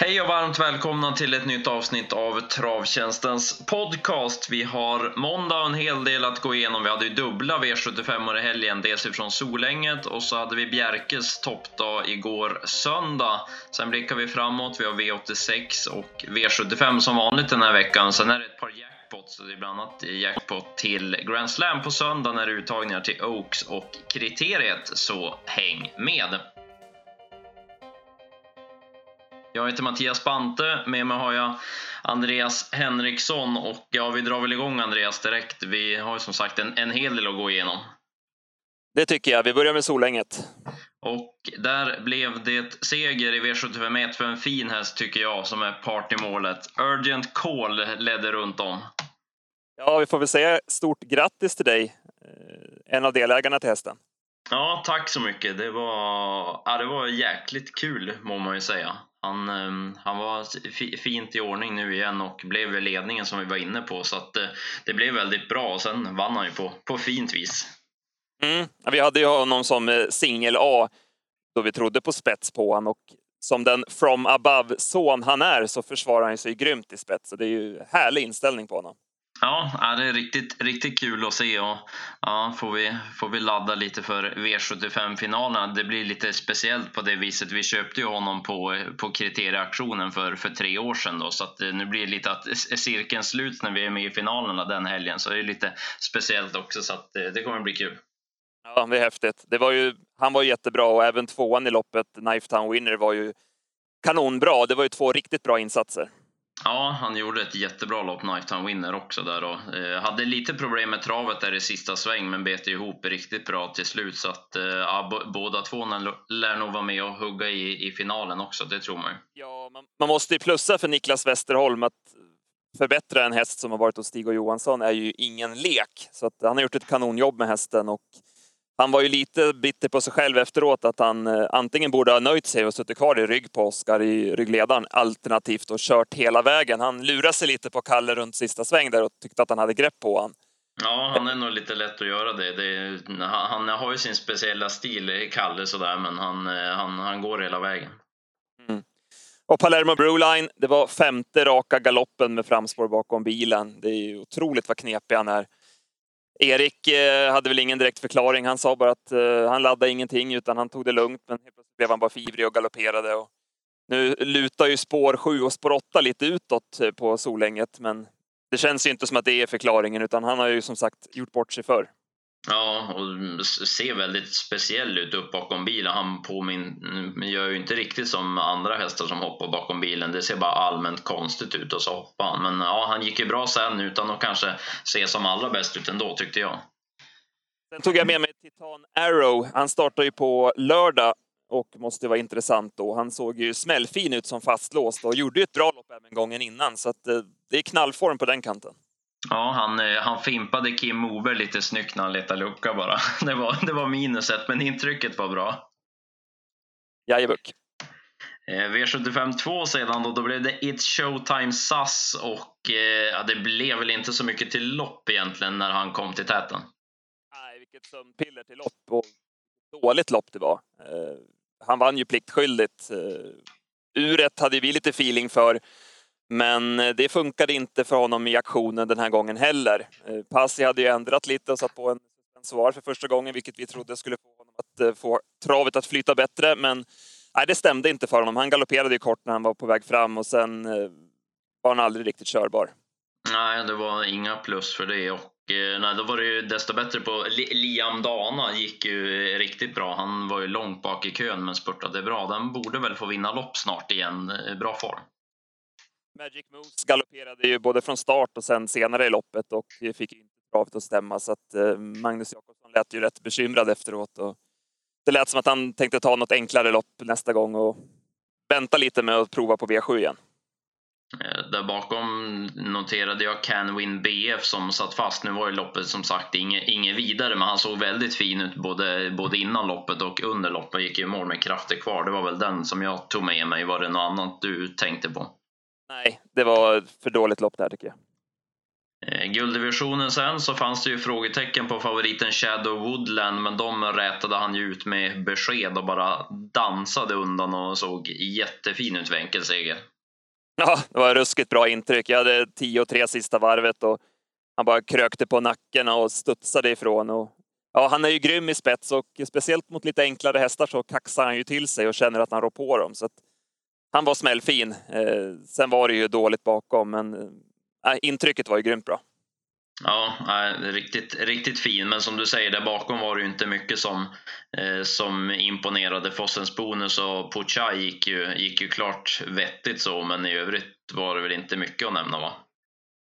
Hej och varmt välkomna till ett nytt avsnitt av Travtjänstens podcast. Vi har måndag och en hel del att gå igenom. Vi hade ju dubbla V75 i helgen, dels ifrån Solänget och så hade vi Bjerkes toppdag igår söndag. Sen blickar vi framåt, vi har V86 och V75 som vanligt den här veckan. Sen är det ett par jackpots, det är bland annat jackpot till Grand Slam på söndag när det är uttagningar till Oaks och kriteriet, så häng med! Jag heter Mattias Bante, med mig har jag Andreas Henriksson och ja, vi drar väl igång Andreas direkt. Vi har ju som sagt en, en hel del att gå igenom. Det tycker jag. Vi börjar med Solänget. Och där blev det seger i V751 för en fin häst tycker jag som är part i målet. Urgent Call ledde runt om. Ja, vi får väl säga stort grattis till dig, eh, en av delägarna till hästen. Ja, tack så mycket. Det var, ja, det var jäkligt kul må man ju säga. Han, ehm, han var fint i ordning nu igen och blev ledningen som vi var inne på så att eh, det blev väldigt bra och sen vann han ju på, på fint vis. Mm. Vi hade ju honom som eh, singel A då vi trodde på spets på honom och som den from above-son han är så försvarar han sig grymt i spets. Så det är ju härlig inställning på honom. Ja, det är riktigt, riktigt kul att se och ja, får, vi, får vi ladda lite för V75-finalerna. Det blir lite speciellt på det viset. Vi köpte ju honom på, på kriterieaktionen för, för tre år sedan då, så att eh, nu blir det lite att cirkeln sluts när vi är med i finalerna den helgen. Så det är lite speciellt också, så att eh, det kommer bli kul. Ja, det är häftigt. Det var ju, han var jättebra och även tvåan i loppet, Knife Town Winner, var ju kanonbra. Det var ju två riktigt bra insatser. Ja, han gjorde ett jättebra lopp, Knifetown Winner också där och eh, hade lite problem med travet där i sista sväng men bet ihop riktigt bra till slut så att eh, ja, båda två lär nog vara med och hugga i, i finalen också, det tror man Ja, man, man måste ju plussa för Niklas Westerholm att förbättra en häst som har varit hos Stig och Johansson är ju ingen lek. Så att han har gjort ett kanonjobb med hästen och han var ju lite bitter på sig själv efteråt att han eh, antingen borde ha nöjt sig och suttit kvar i rygg på Oskar i ryggledaren alternativt och kört hela vägen. Han lurade sig lite på Kalle runt sista sväng där och tyckte att han hade grepp på honom. Ja, han är nog lite lätt att göra det. det han, har ju sin speciella stil, Kalle, sådär, men han, eh, han, han går hela vägen. Mm. Och Palermo Brewline, det var femte raka galoppen med framspår bakom bilen. Det är ju otroligt vad knepig han är. Erik eh, hade väl ingen direkt förklaring. Han sa bara att eh, han laddade ingenting utan han tog det lugnt. Men helt plötsligt blev han bara fivrig och galopperade. Och nu lutar ju spår 7 och spår 8 lite utåt eh, på Solänget, men det känns ju inte som att det är förklaringen utan han har ju som sagt gjort bort sig förr. Ja, och ser väldigt speciell ut upp bakom bilen. Han påminner, gör ju inte riktigt som andra hästar som hoppar bakom bilen. Det ser bara allmänt konstigt ut och så hoppar han. Men ja, han gick ju bra sen utan att kanske se som allra bäst ut ändå tyckte jag. Sen tog jag med mig Titan Arrow. Han startar ju på lördag och måste vara intressant då. Han såg ju smällfin ut som fastlåst och gjorde ju ett bra lopp även gången innan så att eh, det är knallform på den kanten. Ja, han, eh, han fimpade Kim Moberg lite snyggt när han letade lucka bara. Det var, det var minuset, men intrycket var bra. Jajebuk. Eh, V75 2 sedan då, då blev det It's Showtime SAS och eh, ja, det blev väl inte så mycket till lopp egentligen när han kom till täten. Nej, vilket sömnpiller till lopp och dåligt lopp det var. han vann ju pliktskyldigt. uret hade vi lite feeling för. Men eh, det funkade inte för honom i aktionen den här gången heller. Eh, Passi hade ju ändrat lite och satt på en svar för första gången, vilket vi trodde skulle få honom att eh, få travet att flyta bättre. Men nej, det stämde inte för honom. Han galopperade ju kort när han var på väg fram och sen var han aldrig riktigt körbar. Nej, det var inga plus för det. Och nej, då var det ju desto bättre på Liam Dana gick ju riktigt bra. Han var ju långt bak i kön men spurtade bra. Den borde väl få vinna lopp snart igen. Bra form. Magic Moose galopperade ju både från start och sen senare i loppet och fick inte travet att stämma så att eh, Magnus Jakobsson lät ju rätt bekymrad efteråt. Och det lät som att han tänkte ta något enklare lopp nästa gång och vänta lite med att prova på V7 igen. Eh, där bakom noterade jag Can Win BF som satt fast. Nu var ju loppet som sagt inget, inget vidare, men han såg väldigt fin ut både, både innan loppet och under loppet. Gick ju mål med krafter kvar. Det var väl den som jag tog med mig. Var det något annat du tänkte på? Nej, det var för dåligt lopp där tycker jag. Eh, gulddivisionen sen så fanns det ju frågetecken på favoriten Shadow Woodland men de rätade han ju ut med besked och bara dansade undan och såg jättefin ut vid enkelseger. Ja, det var ruskigt bra intryck. Jag hade 10-3 sista varvet och han bara krökte på nacken och studsade ifrån. Och, ja, han är ju grym i spets och speciellt mot lite enklare hästar så kaxar han ju till sig och känner att han rår på dem. Så att, han var smällfin. Eh, sen var det ju dåligt bakom, men eh, intrycket var ju grymt bra. Ja, riktigt, riktigt fin. Men som du säger, där bakom var det ju inte mycket som, eh, som imponerade. Fossens bonus och Puchai gick ju, gick ju klart vettigt så, men i övrigt var det väl inte mycket att nämna va?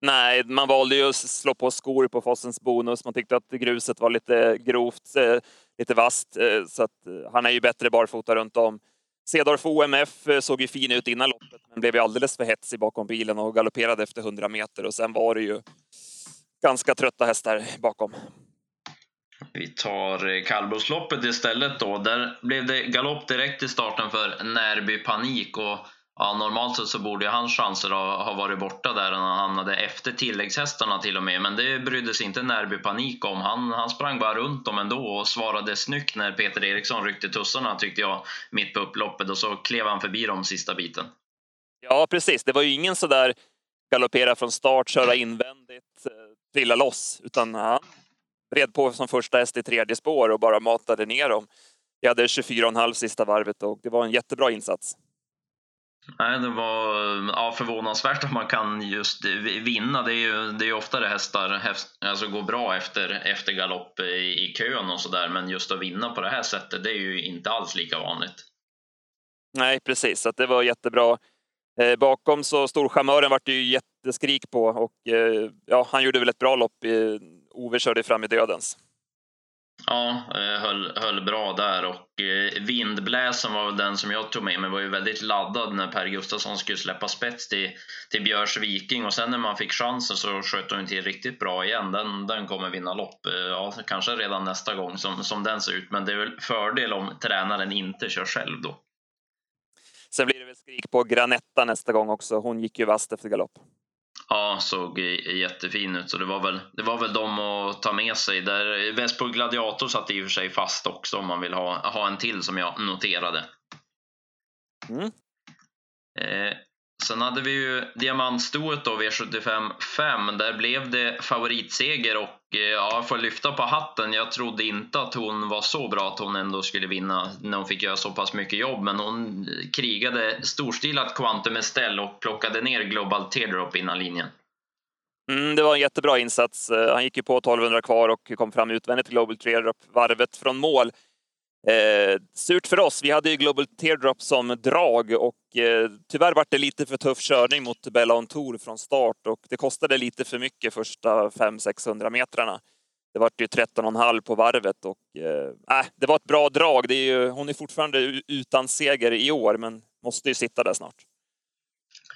Nej, man valde ju att slå på skor på Fossens bonus. Man tyckte att gruset var lite grovt, eh, lite vasst, så att han är ju bättre barfota runt om. Cedorf OMF eh, såg ju fin ut innan loppet, men blev ju alldeles för hetsig bakom bilen och galopperade efter 100 meter och sen var det ju ganska trötta hästar bakom. Vi tar eh, kallblodsloppet istället då. Där blev det galopp direkt i starten för Närby Panik och ja, normalt sett så borde hans chanser ha, ha varit borta där när han hamnade efter tilläggshästarna till och med. Men det brydde sig inte Närby Panik om. Han, han sprang bara runt dem ändå och svarade snyggt när Peter Eriksson ryckte tussarna tyckte jag mitt på upploppet och så klev han förbi dem sista biten. Ja, precis. Det var ju ingen sådär galoppera från start, köra invändigt, eh, trilla loss, utan han red på som första häst i tredje spår och bara matade ner dem. Jag hade 24,5 sista varvet och det var en jättebra insats. Nej, det var ja, förvånansvärt att man kan just vinna. Det är ju det är oftare hästar alltså går bra efter, efter galopp i, i kön och sådär. Men just att vinna på det här sättet, det är ju inte alls lika vanligt. Nej, precis. Så det var jättebra. Eh, bakom så storchamören vart det ju jätteskrik på och eh, ja, han gjorde väl ett bra lopp. I, Ove körde fram i dödens. Ja, eh, höll, höll bra där och eh, vindbläsen var väl den som jag tog med mig. var ju väldigt laddad när Per Gustafsson skulle släppa spets till, till Björs Viking och sen när man fick chansen så sköt hon till riktigt bra igen. Den, den kommer vinna lopp, eh, ja, kanske redan nästa gång som, som den ser ut. Men det är väl fördel om tränaren inte kör själv då. Sen blir det väl skrik på Granetta nästa gång också. Hon gick ju vast efter galopp. Ja, såg jättefin ut. Så det var väl, det var väl de att ta med sig. Där Vespo Gladiator satt i och för sig fast också om man vill ha, ha en till som jag noterade. Mm. Eh, sen hade vi ju diamantstoet då, V75 5. Där blev det favoritseger och eh, ja, jag får lyfta på hatten. Jag trodde inte att hon var så bra att hon ändå skulle vinna när hon fick göra så pass mycket jobb. Men hon krigade storstilat Quantum Estelle och plockade ner Global Teardrop innan linjen. Mm, det var en jättebra insats. Eh, han gick ju på 1200 kvar och kom fram utvändigt till Global Teardrop varvet från mål. Eh, surt för oss. Vi hade ju Global Teardrop som drag och eh, tyvärr var det lite för tuff körning mot Bella on Tour från start och det kostade lite för mycket första 500-600 metrarna. Det var ju 13,5 på varvet och eh, äh, det var ett bra drag. Det är ju, hon är fortfarande utan seger i år men måste ju sitta där snart.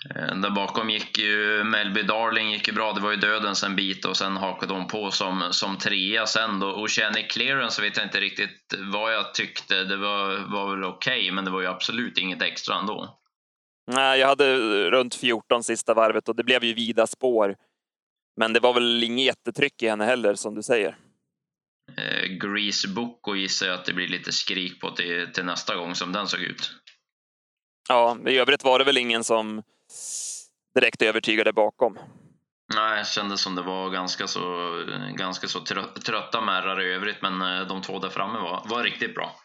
Eh, där bakom gick ju Melby Darling gick ju bra, det var ju dödens en bit och sen hakade hon på som, som trea sen då. Oceanic Clearance vet jag inte riktigt vad jag tyckte, det var, var väl okej okay, men det var ju absolut inget extra ändå. Nej, jag hade runt 14 sista varvet och det blev ju vida spår. Men det var väl inget jättetryck i henne heller som du säger. Eh, Grease Boko gissar jag att det blir lite skrik på till, till nästa gång som den såg ut. Ja, i övrigt var det väl ingen som direkt övertygade bakom. Nej, det kändes som det var ganska så, ganska så trötta märrar i övrigt, men eh, de två där framme var, var riktigt bra.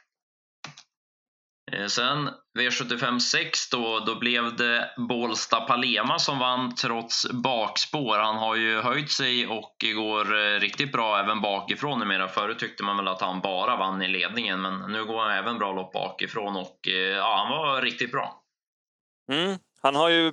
Eh, sen V75 6 då, då blev det Bålsta Palema som vann trots bakspår. Han har ju höjt sig och går eh, riktigt bra även bakifrån numera. Förut tyckte man väl att han bara vann i ledningen, men nu går han även bra lopp bakifrån och ja, han var riktigt bra. Mm, han har ju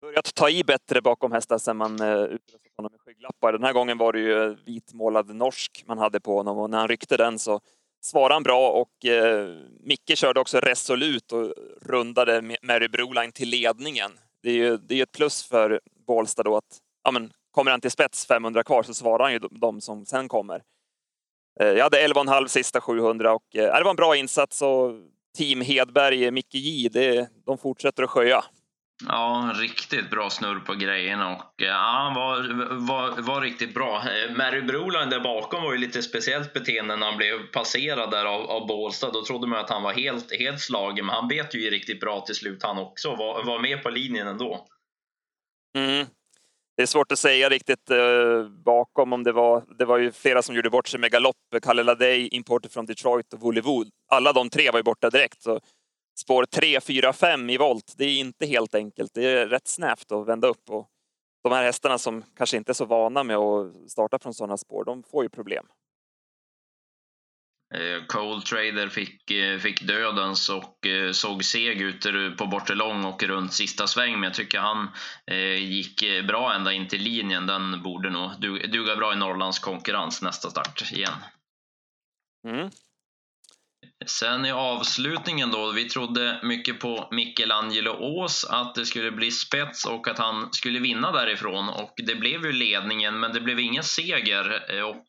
börjat ta i bättre bakom hästar sen man eh, utrustat honom med skygglappar. Den här gången var det ju eh, vitmålad norsk man hade på honom och när han ryckte den så svarade han bra och eh, Micke körde också resolut och rundade Mary Broline till ledningen. Det är ju det är ett plus för Bålsta då att ja, men, kommer han till spets 500 kvar så svarar han ju de som sen kommer. Eh, jag hade 11,5 sista 700 och eh, det var en bra insats och Team Hedberg, Micke J, det, de fortsätter att sköja. Ja, riktigt bra snurr på grejerna och ja, han var, var, var riktigt bra. Eh, Mary Broline där bakom var ju lite speciellt beteende när han blev passerad där av, av Bålstad. Då trodde man att han var helt, helt slagen, men han bet ju riktigt bra till slut han också. Var, var med på linjen ändå. Mm. Det är svårt att säga riktigt eh, bakom om det var. Det var ju flera som gjorde bort sig med galopp. Kalle Ladej, importer från Detroit och Volleywood. Alla de tre var ju borta direkt. Så spår 3, 4, 5 i volt, det är inte helt enkelt. Det är rätt snävt att vända upp. Och de här hästarna som kanske inte är så vana med att starta från sådana spår, de får ju problem. Eh, Cold Trader fick, eh, fick dödens och eh, såg seg ut på bortre lång och runt sista sväng, men jag tycker han gick bra ända in till linjen. Den borde nog duga bra i Norrlands konkurrens nästa start igen. Mm. Sen i avslutningen då, vi trodde mycket på Michelangelo Ås, att det skulle bli spets och att han skulle vinna därifrån. Och det blev ju ledningen, men det blev ingen seger. Och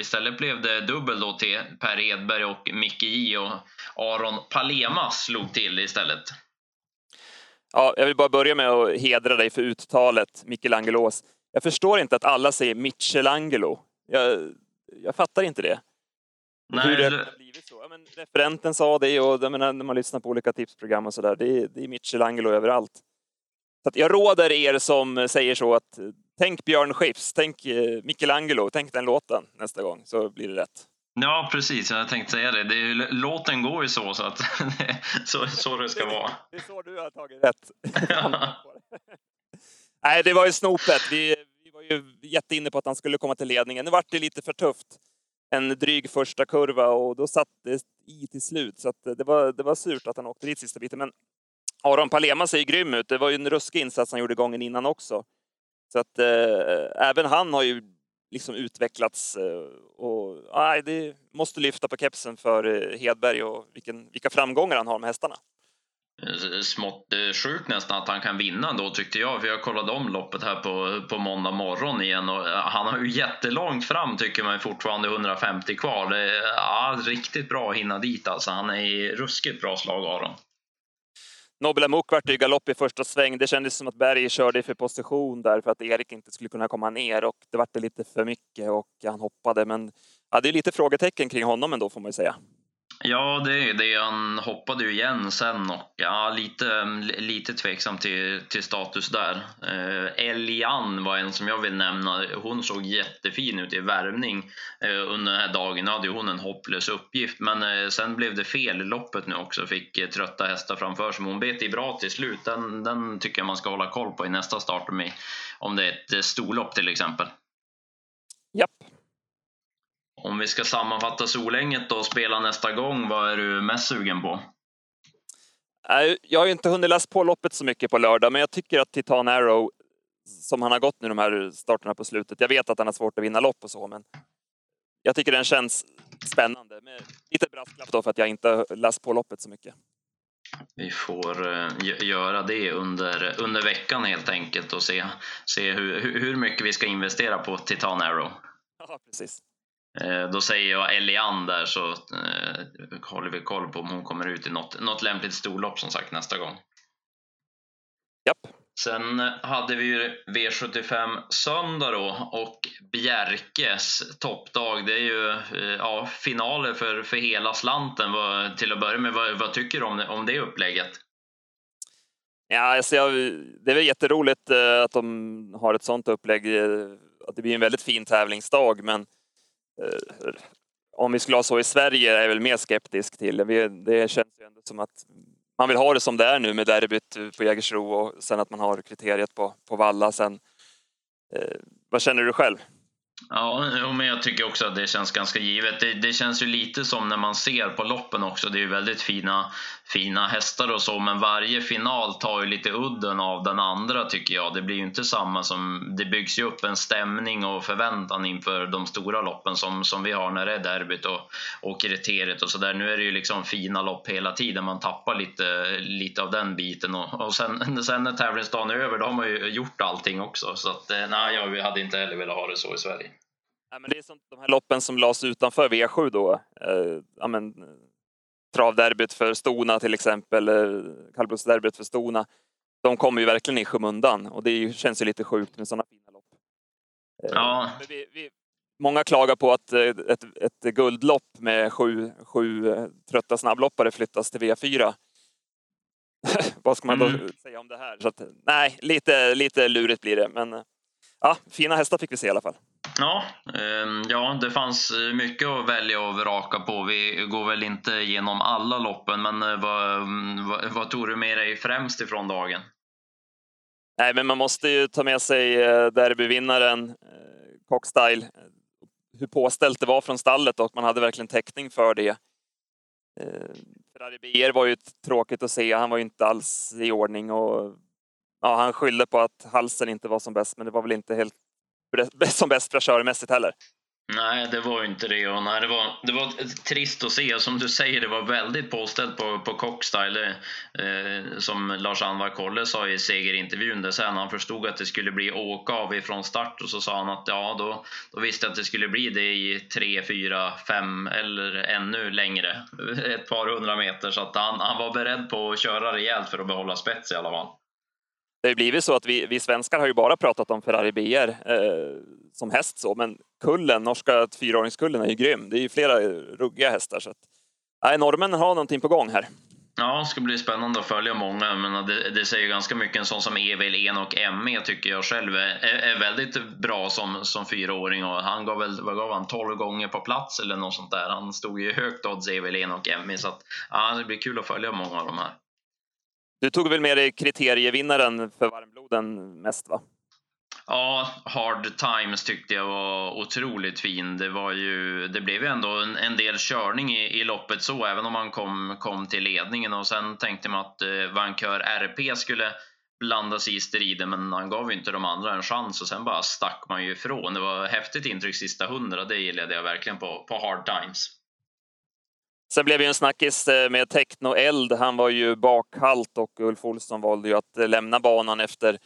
istället blev det dubbel då till Per Edberg och Micke J och Aron Palema slog till istället. Ja, jag vill bara börja med att hedra dig för uttalet, Michelangelos. Jag förstår inte att alla säger Michelangelo. Jag, jag fattar inte det. Nej, Hur det har blivit så. Ja, men referenten sa det och jag menar, när man lyssnar på olika tipsprogram och sådär, det, det är Michelangelo överallt. Så jag råder er som säger så att tänk Björn Skifs, tänk eh, Michelangelo, tänk den låten nästa gång så blir det rätt. Ja, precis. Jag tänkte säga det. det är, låten går ju så, så att så, så det ska vara. Det är så du har tagit rätt. Nej, det var ju snopet. Vi, vi var ju jätteinne på att han skulle komma till ledningen. Nu vart det lite för tufft. En dryg första kurva och då satt det i till slut. Så det, var, det var surt att han åkte dit sista biten. Men Aron Palema ser ju grym ut. Det var ju en ruskig insats han gjorde gången innan också. Så att eh, även han har ju liksom utvecklats eh, och nej, det måste lyfta på kepsen för eh, Hedberg och vilken, vilka framgångar han har med hästarna. Eh, smått eh, sjukt nästan att han kan vinna då tyckte jag, för jag kollade om loppet här på, på måndag morgon igen och eh, han har ju jättelångt fram tycker man fortfarande 150 kvar. Det är ja, riktigt bra att hinna dit alltså. Han är i ruskigt bra slag Aron. Nobel Amok vart ju galopp i första sväng. Det kändes som att Berg körde i för position där för att Erik inte skulle kunna komma ner och det vart lite för mycket och han hoppade. Men ja, det är lite frågetecken kring honom ändå får man ju säga. Ja, det är det. Han hoppade ju igen sen och ja, lite, lite tveksam till, till status där. Eh, Elian var en som jag vill nämna. Hon såg jättefin ut i värmning eh, under den här dagen. Nu hade hon en hopplös uppgift, men eh, sen blev det fel i loppet nu också. Fick eh, trötta hästar framför sig, men hon bet i bra till slut. Den, den tycker jag man ska hålla koll på i nästa start, om det är ett storlopp till exempel. Japp. Om vi ska sammanfatta Solänget och spela nästa gång, vad är du mest sugen på? Jag har inte hunnit läsa på loppet så mycket på lördag, men jag tycker att Titan Arrow, som han har gått nu de här starterna på slutet, jag vet att han har svårt att vinna lopp och så, men jag tycker den känns spännande. Med lite brasklapp då för att jag inte läst på loppet så mycket. Vi får uh, göra det under, under veckan helt enkelt och se, se hur, hur mycket vi ska investera på Titan Arrow. Ja, precis. Eh, då säger jag Elian där så eh, håller vi koll på om hon kommer ut i något, något lämpligt storlopp som sagt nästa gång. Japp. Sen hade vi ju V75 söndag då och Bjerkes toppdag. Det är ju eh, ja, finaler för, för hela slanten. Vad, till att börja med, vad, vad tycker du om, om det upplägget? Ja, alltså jag, det är väl jätteroligt att de har ett sånt upplägg. Att det blir en väldigt fin tävlingsdag, men Eh, Eh, om vi skulle ha så i Sverige är jag väl mer skeptisk till. Det känns ju ändå som att man vill ha det som det är nu med derbyt på Jägersro och sen att man har kriteriet på, på Valla sen. Eh, vad känner du själv? Ja, men jag tycker också att det känns ganska givet. Det, det, känns ju lite som när man ser på loppen också. Det är ju väldigt fina, fina hästar och så, men varje final tar ju lite udden av den andra tycker jag. Det blir ju inte samma som... Det byggs ju upp en stämning och förväntan inför de stora loppen som, som vi har när det är derbyt och, och kriteriet och sådär. Nu är det ju liksom fina lopp hela tiden. Man tappar lite, lite av den biten och, och sen, sen när tävlingsdagen är över, då har man ju gjort allting också. Så att, eh, nej, jag hade inte heller velat ha det så i Sverige. Ja, men det är som de här loppen som lades utanför V7 då. Eh, ja, men, travderbyt för Stona till exempel, eh, kallblodsderbyt för Stona. de kommer ju verkligen i skymundan och det känns ju lite sjukt med sådana fina lopp. Eh, ja. Vi, vi, många klagar på att ett, ett guldlopp med sju, sju trötta snabbloppare flyttas till V4. Vad ska man då mm. säga om det här? Så att, nej, lite, lite lurigt blir det, men ja, fina hästar fick vi se i alla fall. Ja, ehm, ja, det fanns eh, mycket att välja och vraka på. Vi går väl inte igenom alla loppen, men eh, vad, mm, vad, vad tog du med dig främst ifrån dagen? Nej, men man måste ju ta med sig eh, derbyvinnaren Cockstyle. Hur påställt det var från stallet och man hade verkligen täckning för det. Ehm, Ferrari BR var ju tråkigt att se. Han var ju inte alls i ordning och ja, han skyllde på att halsen inte var som bäst, men det var väl inte helt som bäst fräschörmässigt heller. Nej, det var ju inte det. Och nej, det, var, det var trist att se. Som du säger, det var väldigt påställt på, på Cockstyle. Eh, som Lars-Anvar Kolle sa i segerintervjun där sen. Han förstod att det skulle bli åka av ifrån start och så sa han att ja, då, då visste jag att det skulle bli det i tre, fyra, fem eller ännu längre. Ett par hundra meter. Så att han, han var beredd på att köra rejält för att behålla spets i alla fall det har blivit så att vi, vi svenskar har ju bara pratat om Ferrari BR eh, som häst så, men kullen, norska fyraåringskullen är ju grym. Det är ju flera ruggiga hästar så att nej, norrmännen har någonting på gång här. Ja, det ska bli spännande att följa många, men det, det säger ganska mycket. En sån som Evil En och ME tycker jag själv är, är, väldigt bra som, som fyraåring och han gav väl, vad gav han, 12 gånger på plats eller något sånt där. Han stod ju högt odds Evil En och ME så att ja, det blir kul att följa många av de här. Du tog väl med dig kriterievinnaren för varmbloden mest va? Ja, Hard Times tyckte jag var otroligt fin. Det, var ju, det blev ju ändå en, en del körning i, i, loppet så, även om man kom, kom till ledningen. Och sen tänkte man att eh, Vankör RP skulle blanda sig i striden, men han gav ju inte de andra en chans och sen bara stack man ju ifrån. Det var häftigt intryck sista hundra, det gillade jag verkligen på, på Hard Times. Sen blev det en snackis eh, med Techno Eld. Han var ju bakhalt och Ulf Olsson valde ju att eh, lämna banan efter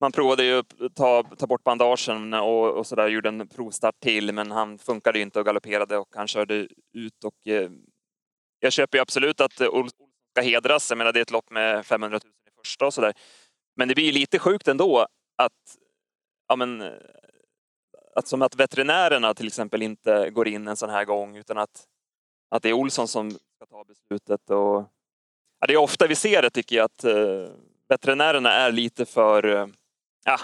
man provade ju att ta, ta bort bandagen och, och sådär, gjorde en provstart till, men han funkade ju inte och galopperade och han körde ut och eh, jag köper ju absolut att Olsson ska hedras. Jag menar, det är ett lopp med 500 000 i första och sådär. Men det blir ju lite sjukt ändå att, ja men, eh, att som att veterinärerna till exempel inte går in en sån här gång utan att att det är Olsson som ska ta beslutet. Och, ja, det är ofta vi ser det tycker jag att eh, veterinärerna är lite för, eh, ja,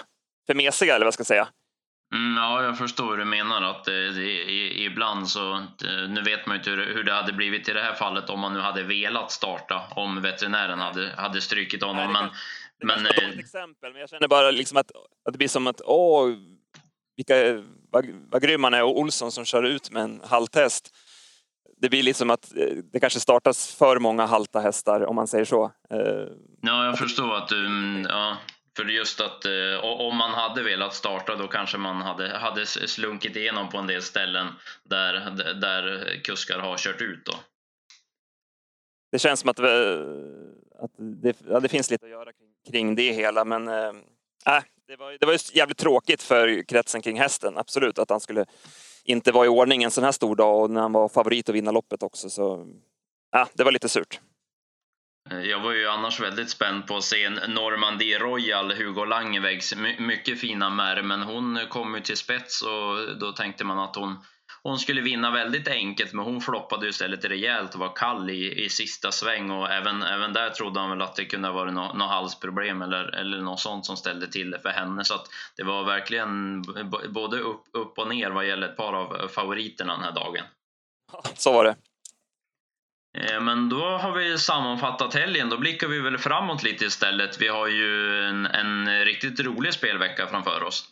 för mesiga eller vad ska jag säga. Mm, ja, jag förstår hur du menar. att eh, i, Ibland så, eh, nu vet man ju inte hur, hur, det hade blivit i det här fallet om man nu hade velat starta, om veterinären hade, hade strykit honom. Nej, det men, det men, ett exempel, men jag känner bara liksom att, att det blir som att åh, vilka, vad, vad grym han är och Olsson som kör ut med en halvtest det blir liksom att eh, det kanske startas för många halta hästar om man säger så. Eh, ja, jag förstår att du, mm, ja, för just att eh, om man hade velat starta då kanske man hade, hade slunkit igenom på en del ställen där, där kuskar har kört ut då. Det känns som att, att det, ja, det finns lite att göra kring, kring det hela, men äh, det, var, det var jävligt tråkigt för kretsen kring hästen, absolut, att han skulle inte var i ordning en sån här stor dag och när han var favorit att vinna loppet också. Så ja, det var lite surt. Eh, jag var ju annars väldigt spänd på att se en Normandie Royal, Hugo Langevägs, mycket fina mär, men hon kom ju till spets och då tänkte man att hon hon skulle vinna väldigt enkelt, men hon floppade istället rejält och var kall i, i sista sväng. Och även, även där trodde han väl att det kunde ha varit något, något halsproblem eller, eller något sånt som ställde till det för henne. Så det var verkligen både upp, upp och ner vad gäller ett par av favoriterna den här dagen. Så var det. Eh, men då har vi sammanfattat helgen. Då blickar vi väl framåt lite istället. Vi har ju en, en riktigt rolig spelvecka framför oss.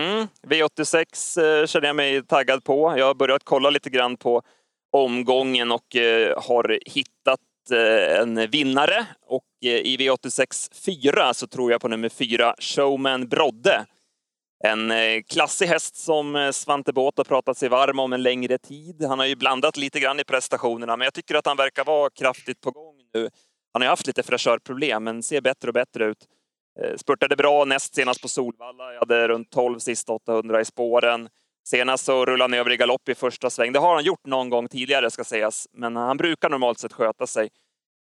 Mm, V86 eh, känner jag mig taggad på. Jag har börjat kolla lite grann på omgången och eh, har hittat eh, en vinnare. Och eh, i V86 4 så tror jag på nummer 4, Showman Brodde. En eh, klassig häst som eh, Svante Båth har pratat sig varm om en längre tid. Han har ju blandat lite grann i prestationerna, men jag tycker att han verkar vara kraftigt på gång nu. Han har haft lite fräschörproblem, men ser bättre och bättre ut. Eh, spurtade bra näst senast på Solvalla. Jag hade runt 12 sista 800 i spåren. Senast så rullade han över i galopp i första sväng. Det har han gjort någon gång tidigare ska sägas, men han brukar normalt sett sköta sig.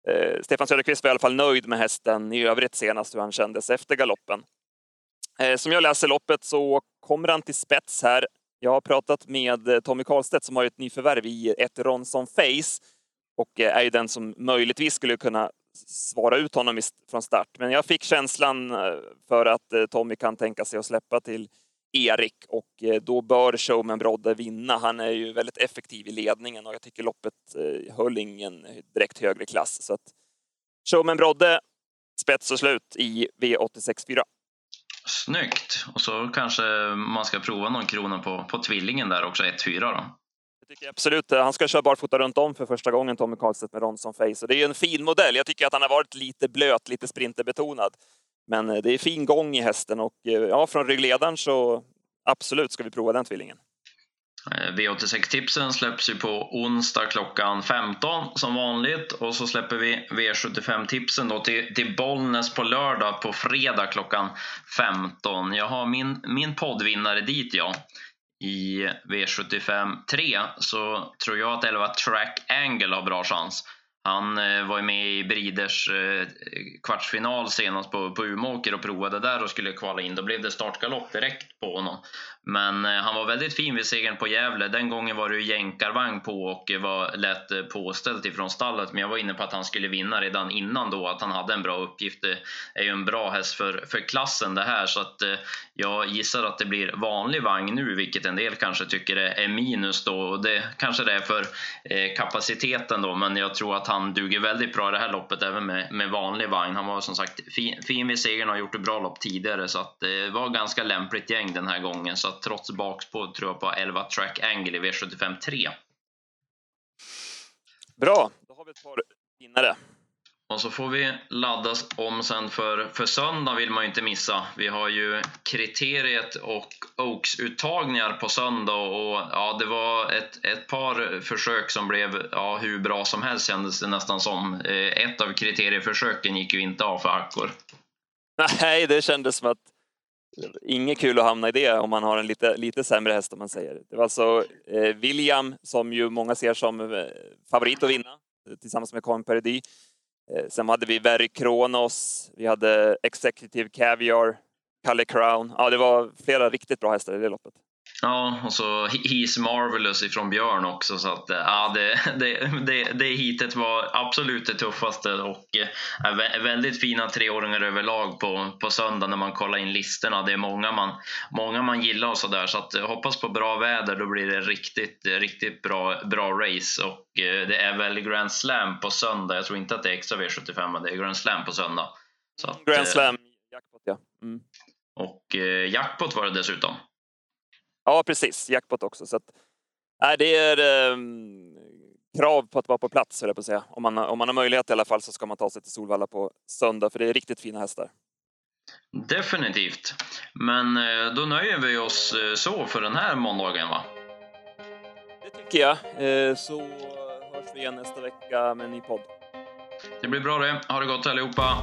Eh, Stefan Söderqvist var i alla fall nöjd med hästen i övrigt senast hur han kändes efter galoppen. Eh, som jag läser loppet så kommer han till spets här. Jag har pratat med Tommy Karlstedt som har ett nyförvärv i ett Ronson Face och eh, är ju den som möjligtvis skulle kunna svara ut honom från start. Men jag fick känslan eh, för att eh, Tommy kan tänka sig att släppa till Erik och eh, då bör Showman Brodde vinna. Han är ju väldigt effektiv i ledningen och jag tycker loppet höll ingen direkt högre klass. Så att Showman Brodde, spets och slut i V86 4. Snyggt! Och så kanske man ska prova någon krona på, på tvillingen där också, 1-4 då. Det tycker jag absolut. Eh, han ska köra barfota runt om för första gången, Tommy Karlstedt med Ronson Face. Och det är en fin modell. Jag tycker att han har varit lite blöt, lite sprinterbetonad. Men eh, det är fin gång i hästen och eh, ja, från ryggledaren så absolut ska vi prova den tvillingen. V86-tipsen släpps ju på onsdag klockan 15 som vanligt och så släpper vi V75-tipsen då till, till Bollnäs på lördag på fredag klockan 15. Jag har min, min poddvinnare dit ja. I V75 3 så tror jag att 11 Track Angle har bra chans. Han eh, var ju med i Briders eh, kvartsfinal senast på, på Umeåker och provade där och skulle kvala in. Då blev det startgalopp direkt på honom. Men eh, han var väldigt fin vid segern på Gävle. Den gången var det ju jänkarvagn på och var lätt eh, påställt ifrån stallet. Men jag var inne på att han skulle vinna redan innan då, att han hade en bra uppgift. Det är ju en bra häst för, för klassen det här. Så att eh, jag gissar att det blir vanlig vagn nu, vilket en del kanske tycker är minus då. Och det kanske det är för kapaciteten då, men jag tror att han duger väldigt bra i det här loppet även med, med vanlig vagn. Han var som sagt fin, fin vid segern och har gjort ett bra lopp tidigare så att det var ganska lämpligt gäng den här gången. Så trots bakspå tror jag på 11 Track Angle i V75 3. Bra, då har vi ett par vinnare. Och så får vi ladda om sen för, för söndag vill man ju inte missa. Vi har ju kriteriet och Oaks-uttagningar på söndag och ja, det var ett, ett par försök som blev ja, hur bra som helst kändes det nästan som. Eh, ett av kriterieförsöken gick ju inte av för Accor. Nej, det kändes som att inget kul att hamna i det om man har en lite, lite sämre häst om man säger. Det var alltså eh, William som ju många ser som eh, favorit att vinna eh, tillsammans med Coin Peredy Eh, sen hade vi Very Kronos, vi hade Executive Caviar, Kalle Crown. Ja, det var flera riktigt bra hästar i det loppet. Ja, och så He's Marvelous ifrån Björn också. Så att, ja, det, det, det, det hitet var absolut det tuffaste och äh, väldigt fina treåringar överlag på, på söndag när man kollar in listorna. Det är många man, många man gillar och sådär. Så att, hoppas på bra väder, då blir det riktigt, riktigt bra, bra race. Och det är väl Grand Slam på söndag. Jag tror inte att det är extra V75, men det är Grand Slam på söndag. Så att, Grand Slam, jackpot ja. Mm. Och äh, jackpot var det dessutom. Ja, precis. Jackpot också. Så att, nej, det är eh, krav på att vara på plats, jag på att säga. Om man, om man har möjlighet i alla fall så ska man ta sig till Solvalla på söndag, för det är riktigt fina hästar. Definitivt. Men eh, då nöjer vi oss eh, så för den här måndagen, va? Det tycker jag. Eh, så hörs vi igen nästa vecka med en ny podd. Det blir bra det. Ha det gott allihopa.